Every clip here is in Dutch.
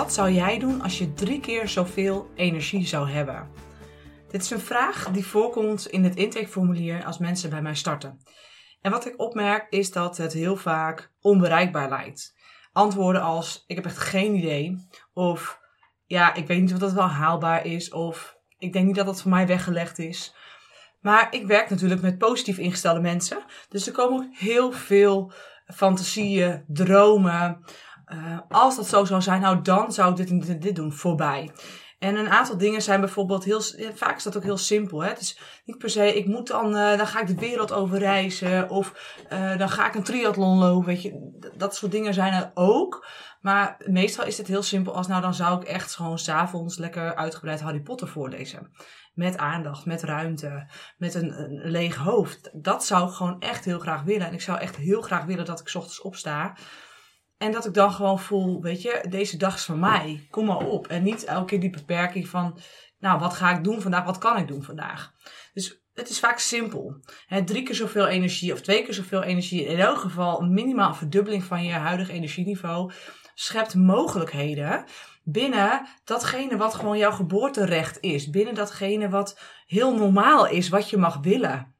Wat zou jij doen als je drie keer zoveel energie zou hebben? Dit is een vraag die voorkomt in het intakeformulier als mensen bij mij starten. En wat ik opmerk is dat het heel vaak onbereikbaar lijkt. Antwoorden als: Ik heb echt geen idee. Of ja, ik weet niet of dat wel haalbaar is. Of ik denk niet dat dat voor mij weggelegd is. Maar ik werk natuurlijk met positief ingestelde mensen. Dus er komen ook heel veel fantasieën, dromen, uh, als dat zo zou zijn, nou dan zou ik dit dit, doen voorbij. En een aantal dingen zijn bijvoorbeeld heel, ja, vaak is dat ook heel simpel. Hè? Het is niet per se, ik moet dan, uh, dan ga ik de wereld over reizen of dan ga ik een triathlon lopen. Weet je, dat soort dingen zijn er ook. Maar meestal is het heel simpel als, nou dan zou ik echt gewoon s'avonds lekker uitgebreid Harry Potter voorlezen. Met aandacht, met ruimte, met een, een leeg hoofd. Dat zou ik gewoon echt heel graag willen. En ik zou echt heel graag willen dat ik s ochtends opsta. En dat ik dan gewoon voel, weet je, deze dag is van mij. Kom maar op. En niet elke keer die beperking van, nou, wat ga ik doen vandaag? Wat kan ik doen vandaag? Dus het is vaak simpel. He, drie keer zoveel energie of twee keer zoveel energie. In elk geval een minimaal verdubbeling van je huidige energieniveau. Schept mogelijkheden binnen datgene wat gewoon jouw geboorterecht is. Binnen datgene wat heel normaal is, wat je mag willen.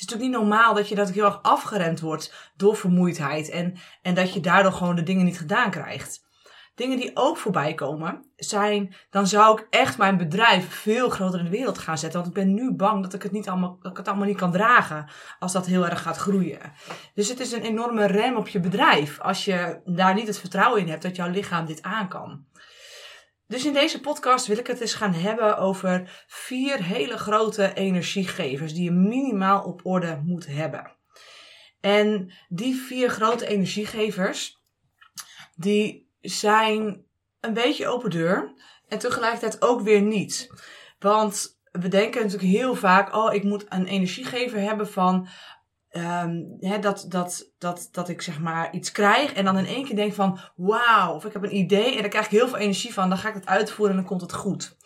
Is natuurlijk niet normaal dat je dat heel erg afgeremd wordt door vermoeidheid en, en dat je daardoor gewoon de dingen niet gedaan krijgt. Dingen die ook voorbij komen zijn, dan zou ik echt mijn bedrijf veel groter in de wereld gaan zetten. Want ik ben nu bang dat ik het, niet allemaal, dat ik het allemaal niet kan dragen als dat heel erg gaat groeien. Dus het is een enorme rem op je bedrijf als je daar niet het vertrouwen in hebt dat jouw lichaam dit aan kan. Dus in deze podcast wil ik het eens gaan hebben over vier hele grote energiegevers die je minimaal op orde moet hebben. En die vier grote energiegevers, die zijn een beetje open deur en tegelijkertijd ook weer niet. Want we denken natuurlijk heel vaak, oh, ik moet een energiegever hebben van Um, dat, dat, dat, dat ik zeg maar iets krijg en dan in één keer denk van wauw, of ik heb een idee en daar krijg ik heel veel energie van, dan ga ik het uitvoeren en dan komt het goed.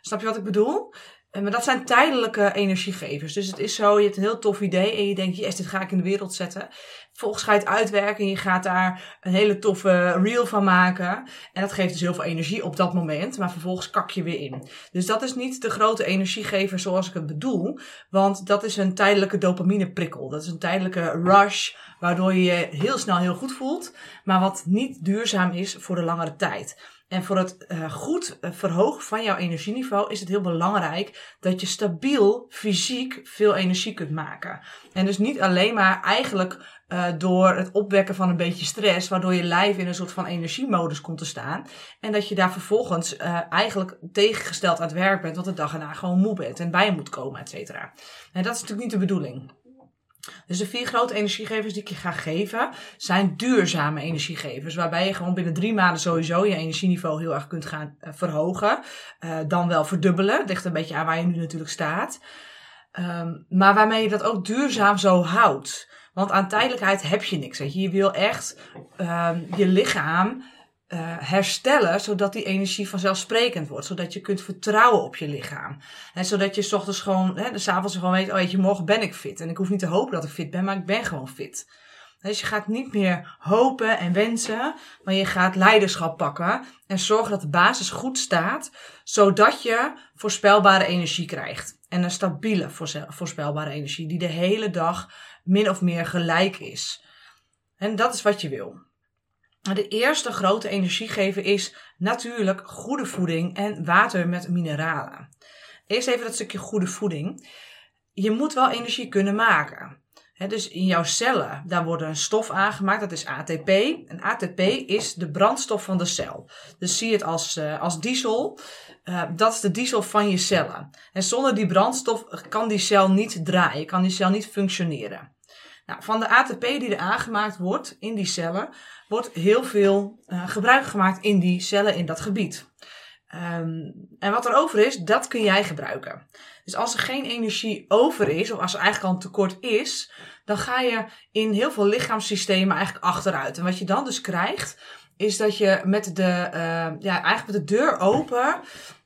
Snap je wat ik bedoel? Eh, maar dat zijn tijdelijke energiegevers. Dus het is zo, je hebt een heel tof idee en je denkt, yes, dit ga ik in de wereld zetten. Vervolgens ga je het uitwerken en je gaat daar een hele toffe reel van maken. En dat geeft dus heel veel energie op dat moment, maar vervolgens kak je weer in. Dus dat is niet de grote energiegever zoals ik het bedoel, want dat is een tijdelijke dopamineprikkel. Dat is een tijdelijke rush, waardoor je je heel snel heel goed voelt, maar wat niet duurzaam is voor de langere tijd. En voor het uh, goed eh, verhogen van jouw energieniveau is het heel belangrijk dat je stabiel fysiek veel energie kunt maken. En dus niet alleen maar eigenlijk uh, door het opwekken van een beetje stress, waardoor je lijf in een soort van energiemodus komt te staan. En dat je daar vervolgens eigenlijk tegengesteld aan het werk bent, want de dag erna gewoon moe bent en bij moet komen, et cetera. En dat is natuurlijk niet de bedoeling. Dus de vier grote energiegevers die ik je ga geven, zijn duurzame energiegevers. Waarbij je gewoon binnen drie maanden sowieso je energieniveau heel erg kunt gaan uh, verhogen. Uh, dan wel verdubbelen. Dat ligt een beetje aan waar je nu natuurlijk staat. Um, maar waarmee je dat ook duurzaam zo houdt. Want aan tijdelijkheid heb je niks. Weet je. wil echt um, je lichaam uh, herstellen, zodat die energie vanzelfsprekend wordt. Zodat je kunt vertrouwen op je lichaam. En zodat je s ochtends gewoon, hè, dus avonds gewoon weet, oh weet je, morgen ben ik fit. En ik hoef niet te hopen dat ik fit ben, maar ik ben gewoon fit. Dus je gaat niet meer hopen en wensen, maar je gaat leiderschap pakken en zorgen dat de basis goed staat, zodat je voorspelbare energie krijgt. En een stabiele voorspelbare energie, die de hele dag min of meer gelijk is. En dat is wat je wil. De eerste grote energiegever is natuurlijk goede voeding en water met mineralen. Eerst even dat stukje goede voeding. Je moet wel energie kunnen maken. dus in jouw cellen, daar wordt een stof aangemaakt, dat is ATP. En ATP is de brandstof van de cel. Dus zie het als, uh, als diesel. Uh, dat is de diesel van je cellen. En zonder die brandstof kan die cel niet draaien, kan die cel niet functioneren. Nou, van de ATP die er aangemaakt wordt in die cellen, wordt heel veel uh, gebruik gemaakt in die cellen in dat gebied. Um, en wat er over is, dat kun jij gebruiken. Dus als er geen energie over is, of als er eigenlijk al een tekort is, dan ga je in heel veel lichaamssystemen eigenlijk achteruit. En wat je dan dus krijgt, is dat je met de, uh, ja, eigenlijk met de deur open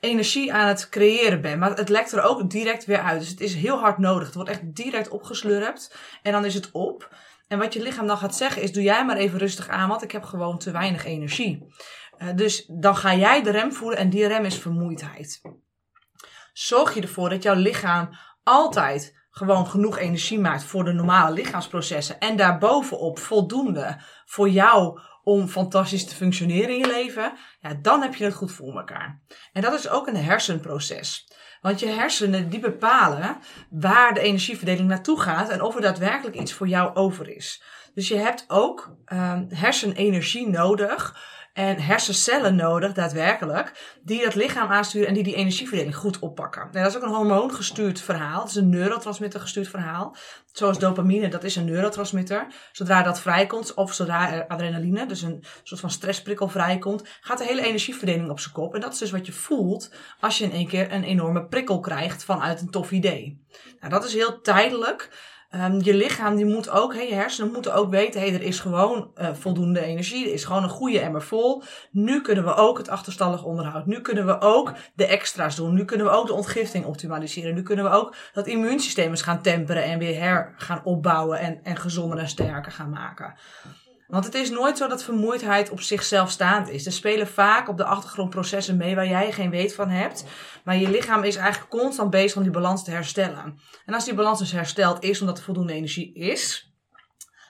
energie aan het creëren bent. Maar het lekt er ook direct weer uit. Dus het is heel hard nodig. Het wordt echt direct opgeslurpt en dan is het op. En wat je lichaam dan gaat zeggen is: doe jij maar even rustig aan, want ik heb gewoon te weinig energie. Uh, dus dan ga jij de rem voelen en die rem is vermoeidheid. Zorg je ervoor dat jouw lichaam altijd gewoon genoeg energie maakt voor de normale lichaamsprocessen. En daarbovenop voldoende voor jou om fantastisch te functioneren in je leven. Ja, dan heb je het goed voor elkaar. En dat is ook een hersenproces. Want je hersenen die bepalen waar de energieverdeling naartoe gaat en of er daadwerkelijk iets voor jou over is. Dus je hebt ook um, hersenenergie nodig en hersencellen nodig, daadwerkelijk, die dat lichaam aansturen en die die energieverdeling goed oppakken. En dat is ook een hormoongestuurd verhaal. Het is een neurotransmitter gestuurd verhaal. Zoals dopamine, dat is een neurotransmitter. Zodra dat vrijkomt, of zodra er adrenaline, dus een soort van stressprikkel vrijkomt, gaat de hele energieverdeling op zijn kop. En dat is dus wat je voelt als je in één keer een enorme prikkel krijgt vanuit een tof idee. Nou, dat is heel tijdelijk. Um, je lichaam die moet ook, hey, je hersenen moeten ook weten, hey, er is gewoon uh, voldoende energie, er is gewoon een goede emmer vol. Nu kunnen we ook het achterstallig onderhoud, nu kunnen we ook de extra's doen, nu kunnen we ook de ontgifting optimaliseren, nu kunnen we ook dat immuunsysteem eens gaan temperen en weer her gaan opbouwen en, en gezonder en sterker gaan maken. Want het is nooit zo dat vermoeidheid op zichzelf staand is. Er spelen vaak op de achtergrond processen mee waar jij geen weet van hebt. Maar je lichaam is eigenlijk constant bezig om die balans te herstellen. En als die balans dus hersteld is omdat er voldoende energie is,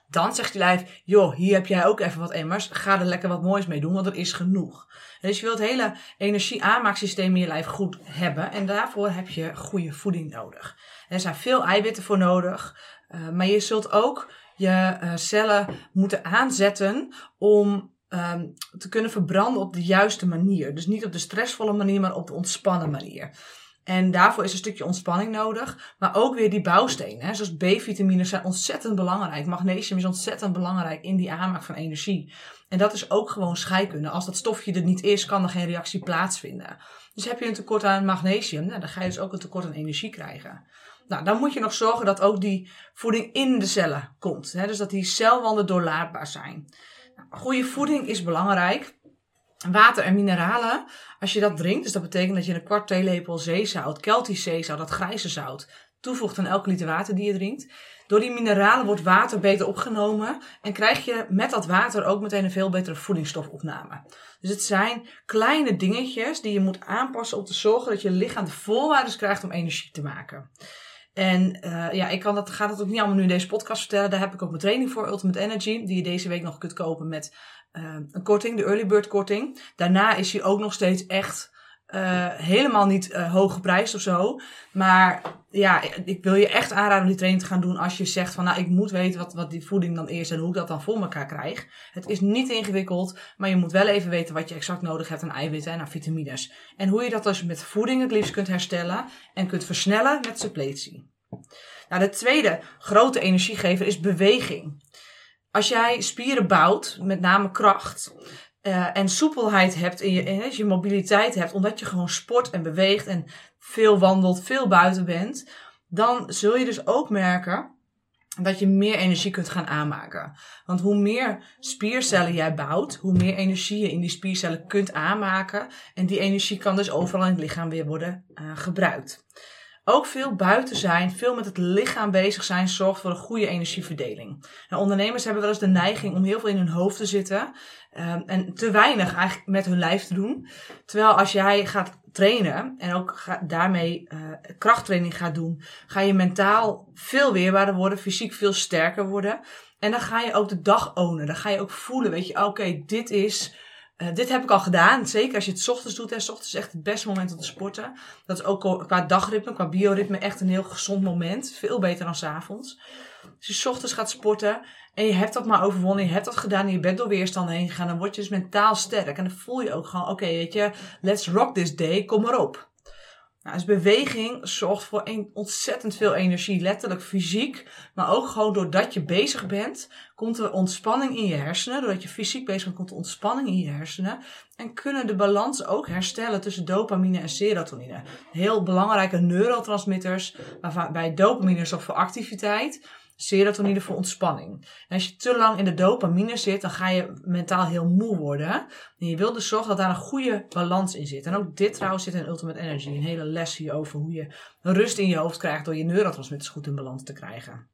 dan zegt je lijf, joh, hier heb jij ook even wat emmers. Ga er lekker wat moois mee doen, want er is genoeg. En dus je wilt het hele energie-aanmaaksysteem in je lijf goed hebben. En daarvoor heb je goede voeding nodig. er zijn veel eiwitten voor nodig. Uh, maar je zult ook je uh, cellen moeten aanzetten om um, te kunnen verbranden op de juiste manier. Dus niet op de stressvolle manier, maar op de ontspannen manier. En daarvoor is een stukje ontspanning nodig. Maar ook weer die bouwstenen. Hè, zoals B-vitamines zijn ontzettend belangrijk. Magnesium is ontzettend belangrijk in die aanmaak van energie. En dat is ook gewoon scheikunde. Als dat stofje er niet is, kan er geen reactie plaatsvinden. Dus heb je een tekort aan magnesium, nou, dan ga je dus ook een tekort aan energie krijgen. Nou, dan moet je nog zorgen dat ook die voeding in de cellen komt. Hè? Dus dat die celwanden doorlaatbaar zijn. Nou, goede voeding is belangrijk. Water en mineralen, als je dat drinkt, dus dat betekent dat je een kwart theelepel zeezout, Keltisch zeezout, dat grijze zout, toevoegt aan elke liter water die je drinkt. Door die mineralen wordt water beter opgenomen en krijg je met dat water ook meteen een veel betere voedingsstofopname. Dus het zijn kleine dingetjes die je moet aanpassen om te zorgen dat je lichaam de voorwaarden krijgt om energie te maken. En uh, ja, ik kan dat, ga dat ook niet allemaal nu in deze podcast vertellen. Daar heb ik ook mijn training voor, Ultimate Energy, die je deze week nog kunt kopen met uh, een korting, de Early Bird korting. Daarna is hij ook nog steeds echt uh, helemaal niet uh, hoog geprijsd of zo. Maar ja, ik wil je echt aanraden om die training te gaan doen als je zegt van nou, ik moet weten wat, wat die voeding dan is en hoe ik dat dan voor elkaar krijg. Het is niet ingewikkeld, maar je moet wel even weten wat je exact nodig hebt aan eiwitten en aan vitamines. En hoe je dat dus met voeding het liefst kunt herstellen en kunt versnellen met suppletie. Nou, de tweede grote energiegever is beweging. Als jij spieren bouwt, met name kracht, uh, en soepelheid hebt in je, in, je mobiliteit hebt, omdat je gewoon sport en beweegt en veel wandelt, veel buiten bent, dan zul je dus ook merken dat je meer energie kunt gaan aanmaken. Want hoe meer spiercellen jij bouwt, hoe meer energie je in die spiercellen kunt aanmaken. En die energie kan dus overal in het lichaam weer worden uh, gebruikt. Ook veel buiten zijn, veel met het lichaam bezig zijn, zorgt voor een goede energieverdeling. Nou, ondernemers hebben wel eens de neiging om heel veel in hun hoofd te zitten um, en te weinig eigenlijk met hun lijf te doen. Terwijl als jij gaat trainen en ook daarmee uh, krachttraining gaat doen, ga je mentaal veel weerbaarder worden, fysiek veel sterker worden. En dan ga je ook de dag ownen. Dan ga je ook voelen, weet je, oké, dit is uh, dit heb ik al gedaan. Zeker als je het ochtends doet. Hè. S ochtends is echt het beste moment om te sporten. Dat is ook qua dagritme, qua bioritme echt een heel gezond moment. Veel beter dan s avonds. Als je s ochtends gaat sporten en je hebt dat maar overwonnen. Je hebt dat gedaan en je bent door weerstand heen gegaan. Dan word je dus mentaal sterk. En dan voel je ook gewoon, oké, weet je, let's rock this day. Kom maar op. Nou, dus beweging zorgt voor een, ontzettend veel energie, letterlijk fysiek, maar ook gewoon doordat je bezig bent, komt er ontspanning in je hersenen. Doordat je fysiek bezig bent, komt er ontspanning in je hersenen. En kunnen de balans ook herstellen tussen dopamine en serotonine. Heel belangrijke neurotransmitters, waarbij dopamine zorgt voor activiteit serotonine voor ontspanning. En als je te lang in de dopamine zit, dan ga je mentaal heel moe worden. En je wilt dus zorgen dat daar een goede balans in zit. En ook dit trouwens zit in Ultimate Energy. Een hele les hierover hoe je rust in je hoofd krijgt door je neurotransmitters goed in balans te krijgen.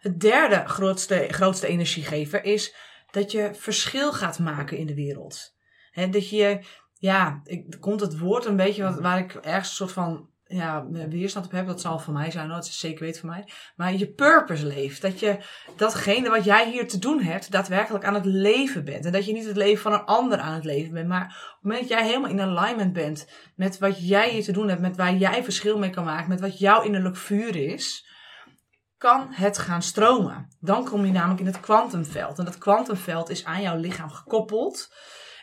Het derde grootste, grootste energiegever is dat je verschil gaat maken in de wereld. He, dat je, ja, ik, komt het woord een beetje wat, waar ik ergens een soort van ja, weerstand op heb, dat zal van mij zijn, dat is zeker weten van mij. Maar je purpose leeft. Dat je datgene wat jij hier te doen hebt, daadwerkelijk aan het leven bent. En dat je niet het leven van een ander aan het leven bent. Maar op het moment dat jij helemaal in alignment bent met wat jij hier te doen hebt, met waar jij verschil mee kan maken, met wat jouw innerlijk vuur is, kan het gaan stromen. Dan kom je namelijk in het kwantumveld. En dat kwantumveld is aan jouw lichaam gekoppeld.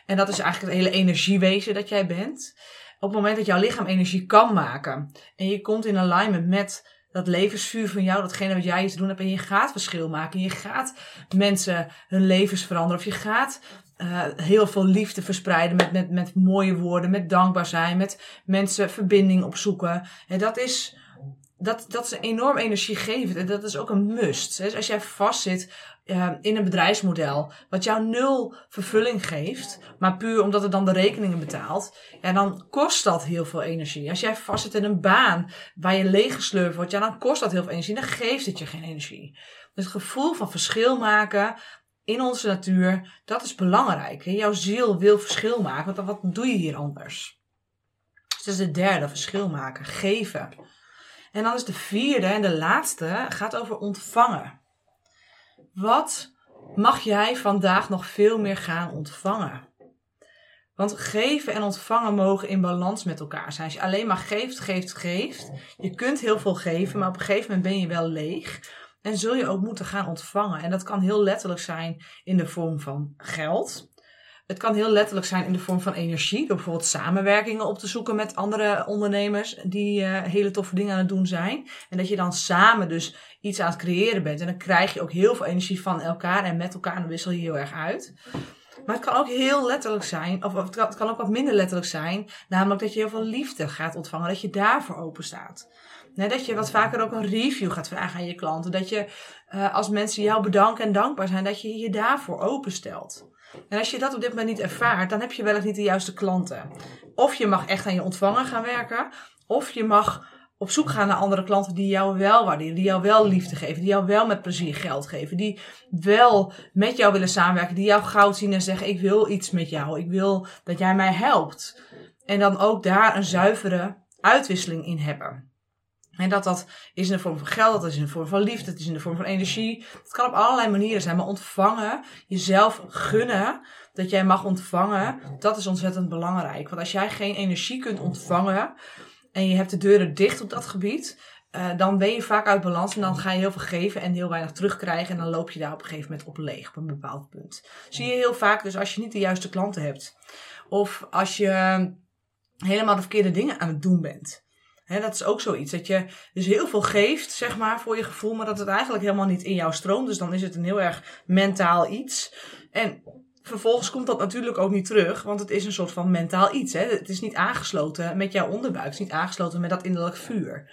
En dat is eigenlijk het hele energiewezen dat jij bent op het moment dat jouw lichaam energie kan maken en je komt in alignment met dat levensvuur van jou, datgene wat jij te doen hebt en je gaat verschil maken. Je gaat mensen hun levens veranderen of je gaat uh, heel veel liefde verspreiden met, met, met mooie woorden, met dankbaar zijn, met mensen verbinding opzoeken. En dat is, dat, dat is enorm energiegevend en dat is ook een must. Dus als jij vastzit uh, in een bedrijfsmodel wat jou nul vervulling geeft, maar puur omdat het dan de rekeningen betaalt, ja, dan kost dat heel veel energie. Als jij vastzit in een baan waar je leeggesleurd wordt, ja, dan kost dat heel veel energie. Dan geeft het je geen energie. Het gevoel van verschil maken in onze natuur, dat is belangrijk. Jouw ziel wil verschil maken, want wat doe je hier anders? Dus dat is de derde, verschil maken, geven. En dan is de vierde en de laatste, gaat over ontvangen. Wat mag jij vandaag nog veel meer gaan ontvangen? Want geven en ontvangen mogen in balans met elkaar zijn. Als je alleen maar geeft, geeft, geeft. Je kunt heel veel geven, maar op een gegeven moment ben je wel leeg. En zul je ook moeten gaan ontvangen. En dat kan heel letterlijk zijn in de vorm van geld. Het kan heel letterlijk zijn in de vorm van energie. Door bijvoorbeeld samenwerkingen op te zoeken met andere ondernemers die uh, hele toffe dingen aan het doen zijn. En dat je dan samen dus iets aan het creëren bent. En dan krijg je ook heel veel energie van elkaar en met elkaar. Wissel je heel erg uit. Maar het kan ook heel letterlijk zijn, of het kan, ook wat minder letterlijk zijn. Namelijk dat je heel veel liefde gaat ontvangen. Dat je daarvoor open staat. dat je wat vaker ook een review gaat vragen aan je klanten. Dat je uh, als mensen jou bedanken en dankbaar zijn, dat je je daarvoor openstelt. En als je dat op dit moment niet ervaart, dan heb je wellicht niet de juiste klanten. Of je mag echt aan je ontvanger gaan werken, of je mag op zoek gaan naar andere klanten die jou wel waarderen, die jou wel liefde geven, die jou wel met plezier geld geven, die wel met jou willen samenwerken, die jou goud zien en zeggen: Ik wil iets met jou, ik wil dat jij mij helpt. En dan ook daar een zuivere uitwisseling in hebben. En dat dat is in de vorm van geld, dat is in de vorm van liefde, dat is in de vorm van energie. Het kan op allerlei manieren zijn, maar ontvangen, jezelf gunnen dat jij mag ontvangen, dat is ontzettend belangrijk. Want als jij geen energie kunt ontvangen en je hebt de deuren dicht op dat gebied, uh, dan ben je vaak uit balans en dan ga je heel veel geven en heel weinig terugkrijgen. En dan loop je daar op een gegeven moment op leeg op een bepaald punt. Zie je heel vaak, dus als je niet de juiste klanten hebt, of als je helemaal de verkeerde dingen aan het doen bent dat is ook zoiets. Dat je dus heel veel geeft, zeg maar, voor je gevoel, maar dat het eigenlijk helemaal niet in jou stroomt. Dus dan is het een heel erg mentaal iets. En vervolgens komt dat natuurlijk ook niet terug, want het is een soort van mentaal iets. Het is niet aangesloten met jouw onderbuik, het is niet aangesloten met dat innerlijk vuur.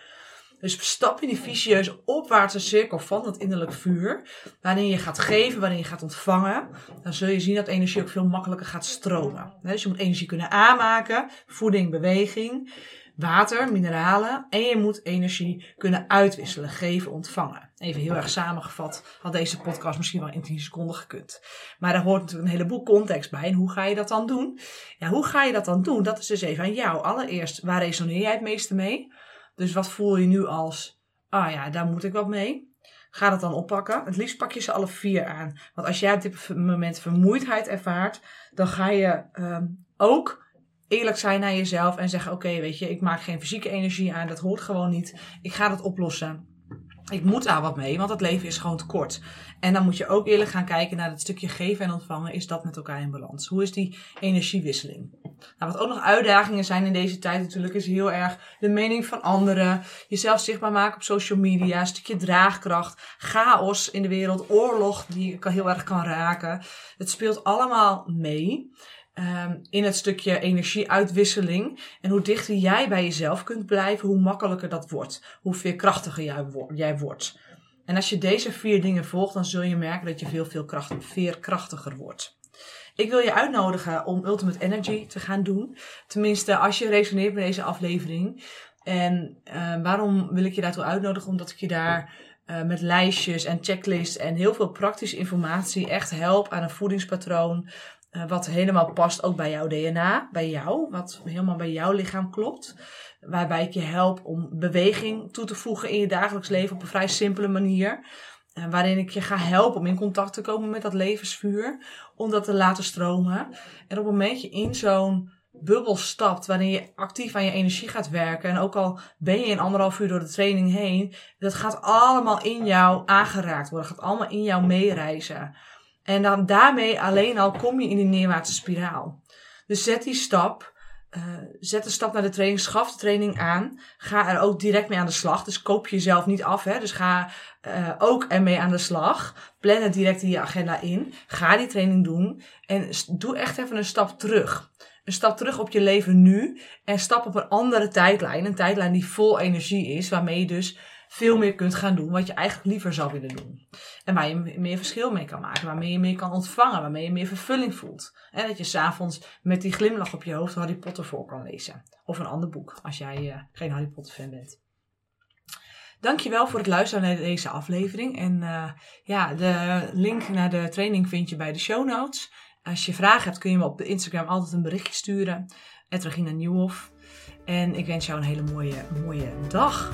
Dus stap in die vicieuze opwaartse cirkel van dat innerlijk vuur. Waarin je gaat geven, waarin je gaat ontvangen. Dan zul je zien dat energie ook veel makkelijker gaat stromen. Dus je moet energie kunnen aanmaken. Voeding, beweging water, mineralen en je moet energie kunnen uitwisselen, geven, ontvangen. Even heel erg samengevat had deze podcast misschien wel in 10 seconden gekund. Maar daar hoort natuurlijk een heleboel context bij. En hoe ga je dat dan doen? Ja, hoe ga je dat dan doen? Dat is dus even aan jou. Allereerst, waar resoneer jij het meeste mee? Dus wat voel je nu als, ah ja, daar moet ik wat mee. Ga dat dan oppakken. Het liefst pak je ze alle vier aan. Want als jij op dit moment vermoeidheid ervaart, dan ga je um, ook eerlijk zijn naar jezelf en zeggen: Oké, weet je, ik maak geen fysieke energie aan, dat hoort gewoon niet. Ik ga dat oplossen. Ik moet daar wat mee, want het leven is gewoon te kort. En dan moet je ook eerlijk gaan kijken naar het stukje geven en ontvangen. Is dat met elkaar in balans? Hoe is die energiewisseling? Nou, wat ook nog uitdagingen zijn in deze tijd natuurlijk, is heel erg de mening van anderen. Jezelf zichtbaar maken op social media, een stukje draagkracht, chaos in de wereld, oorlog die je heel erg kan raken. Het speelt allemaal mee. Um, in het stukje energieuitwisseling. En hoe dichter jij bij jezelf kunt blijven, hoe makkelijker dat wordt. Hoe veerkrachtiger jij, jij wordt. En als je deze vier dingen volgt, dan zul je merken dat je veel, veel kracht, veerkrachtiger wordt. Ik wil je uitnodigen om Ultimate Energy te gaan doen. Tenminste, als je resoneert met deze aflevering. En uh, waarom wil ik je daartoe uitnodigen? Omdat ik je daar uh, met lijstjes en checklists en heel veel praktische informatie echt help aan een voedingspatroon wat helemaal past ook bij jouw DNA, bij jou, wat helemaal bij jouw lichaam klopt. Waarbij ik je help om beweging toe te voegen in je dagelijks leven op een vrij simpele manier. waarin ik je ga helpen om in contact te komen met dat levensvuur, om dat te laten stromen. En op het moment je in zo'n bubbel stapt, waarin je actief aan je energie gaat werken. En ook al ben je in anderhalf uur door de training heen, dat gaat allemaal in jou aangeraakt worden, gaat allemaal in jou meereizen. En dan daarmee alleen al kom je in die neerwaartse spiraal. Dus zet die stap. Uh, zet de stap naar de training, schaf de training aan. Ga er ook direct mee aan de slag. Dus koop jezelf niet af. Hè? Dus ga uh, ook ermee aan de slag. Plan het direct in je agenda in. Ga die training doen. En doe echt even een stap terug een stap terug op je leven nu en stap op een andere tijdlijn. Een tijdlijn die vol energie is, waarmee je dus veel meer kunt gaan doen wat je eigenlijk liever zou willen doen. En waar je meer verschil mee kan maken, waarmee je meer kan ontvangen, waarmee je meer vervulling voelt. En dat je s'avonds met die glimlach op je hoofd Harry Potter voor kan lezen. Of een ander boek, als jij uh, geen Harry Potter fan bent. Dankjewel voor het luisteren naar deze aflevering. En uh, ja, de link naar de training vind je bij de show notes. Als je vragen hebt, kun je me op Instagram altijd een berichtje sturen. Regina Nieuwhof. En ik wens jou een hele mooie, mooie dag.